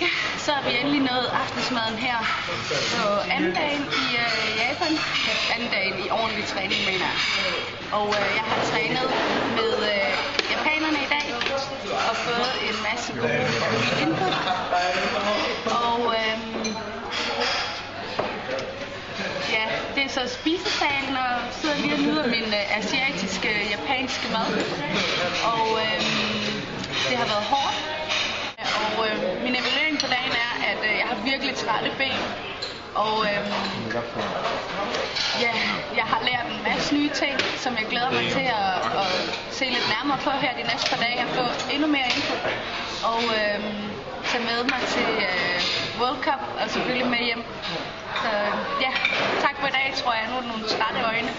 Ja, så er vi endelig nået aftensmaden her på anden dagen i øh, Japan. Anden dagen i ordentlig træning, mener jeg. Og øh, jeg har trænet med øh, japanerne i dag og fået en masse gode input. Så spisesalen og sidder lige og nyder min øh, asiatiske, japanske mad. Og øh, det har været hårdt. Og øh, min evaluering på dagen er, at øh, jeg har virkelig trætte ben. Og øh, ja, jeg har lært en masse nye ting, som jeg glæder mig til at, at se lidt nærmere på her de næste par dage og få endnu mere info. Og øh, tage med mig til øh, World Cup og selvfølgelig med hjem. Så ja, tak for i dag, tror jeg. Nu er der nogle trætte øjne.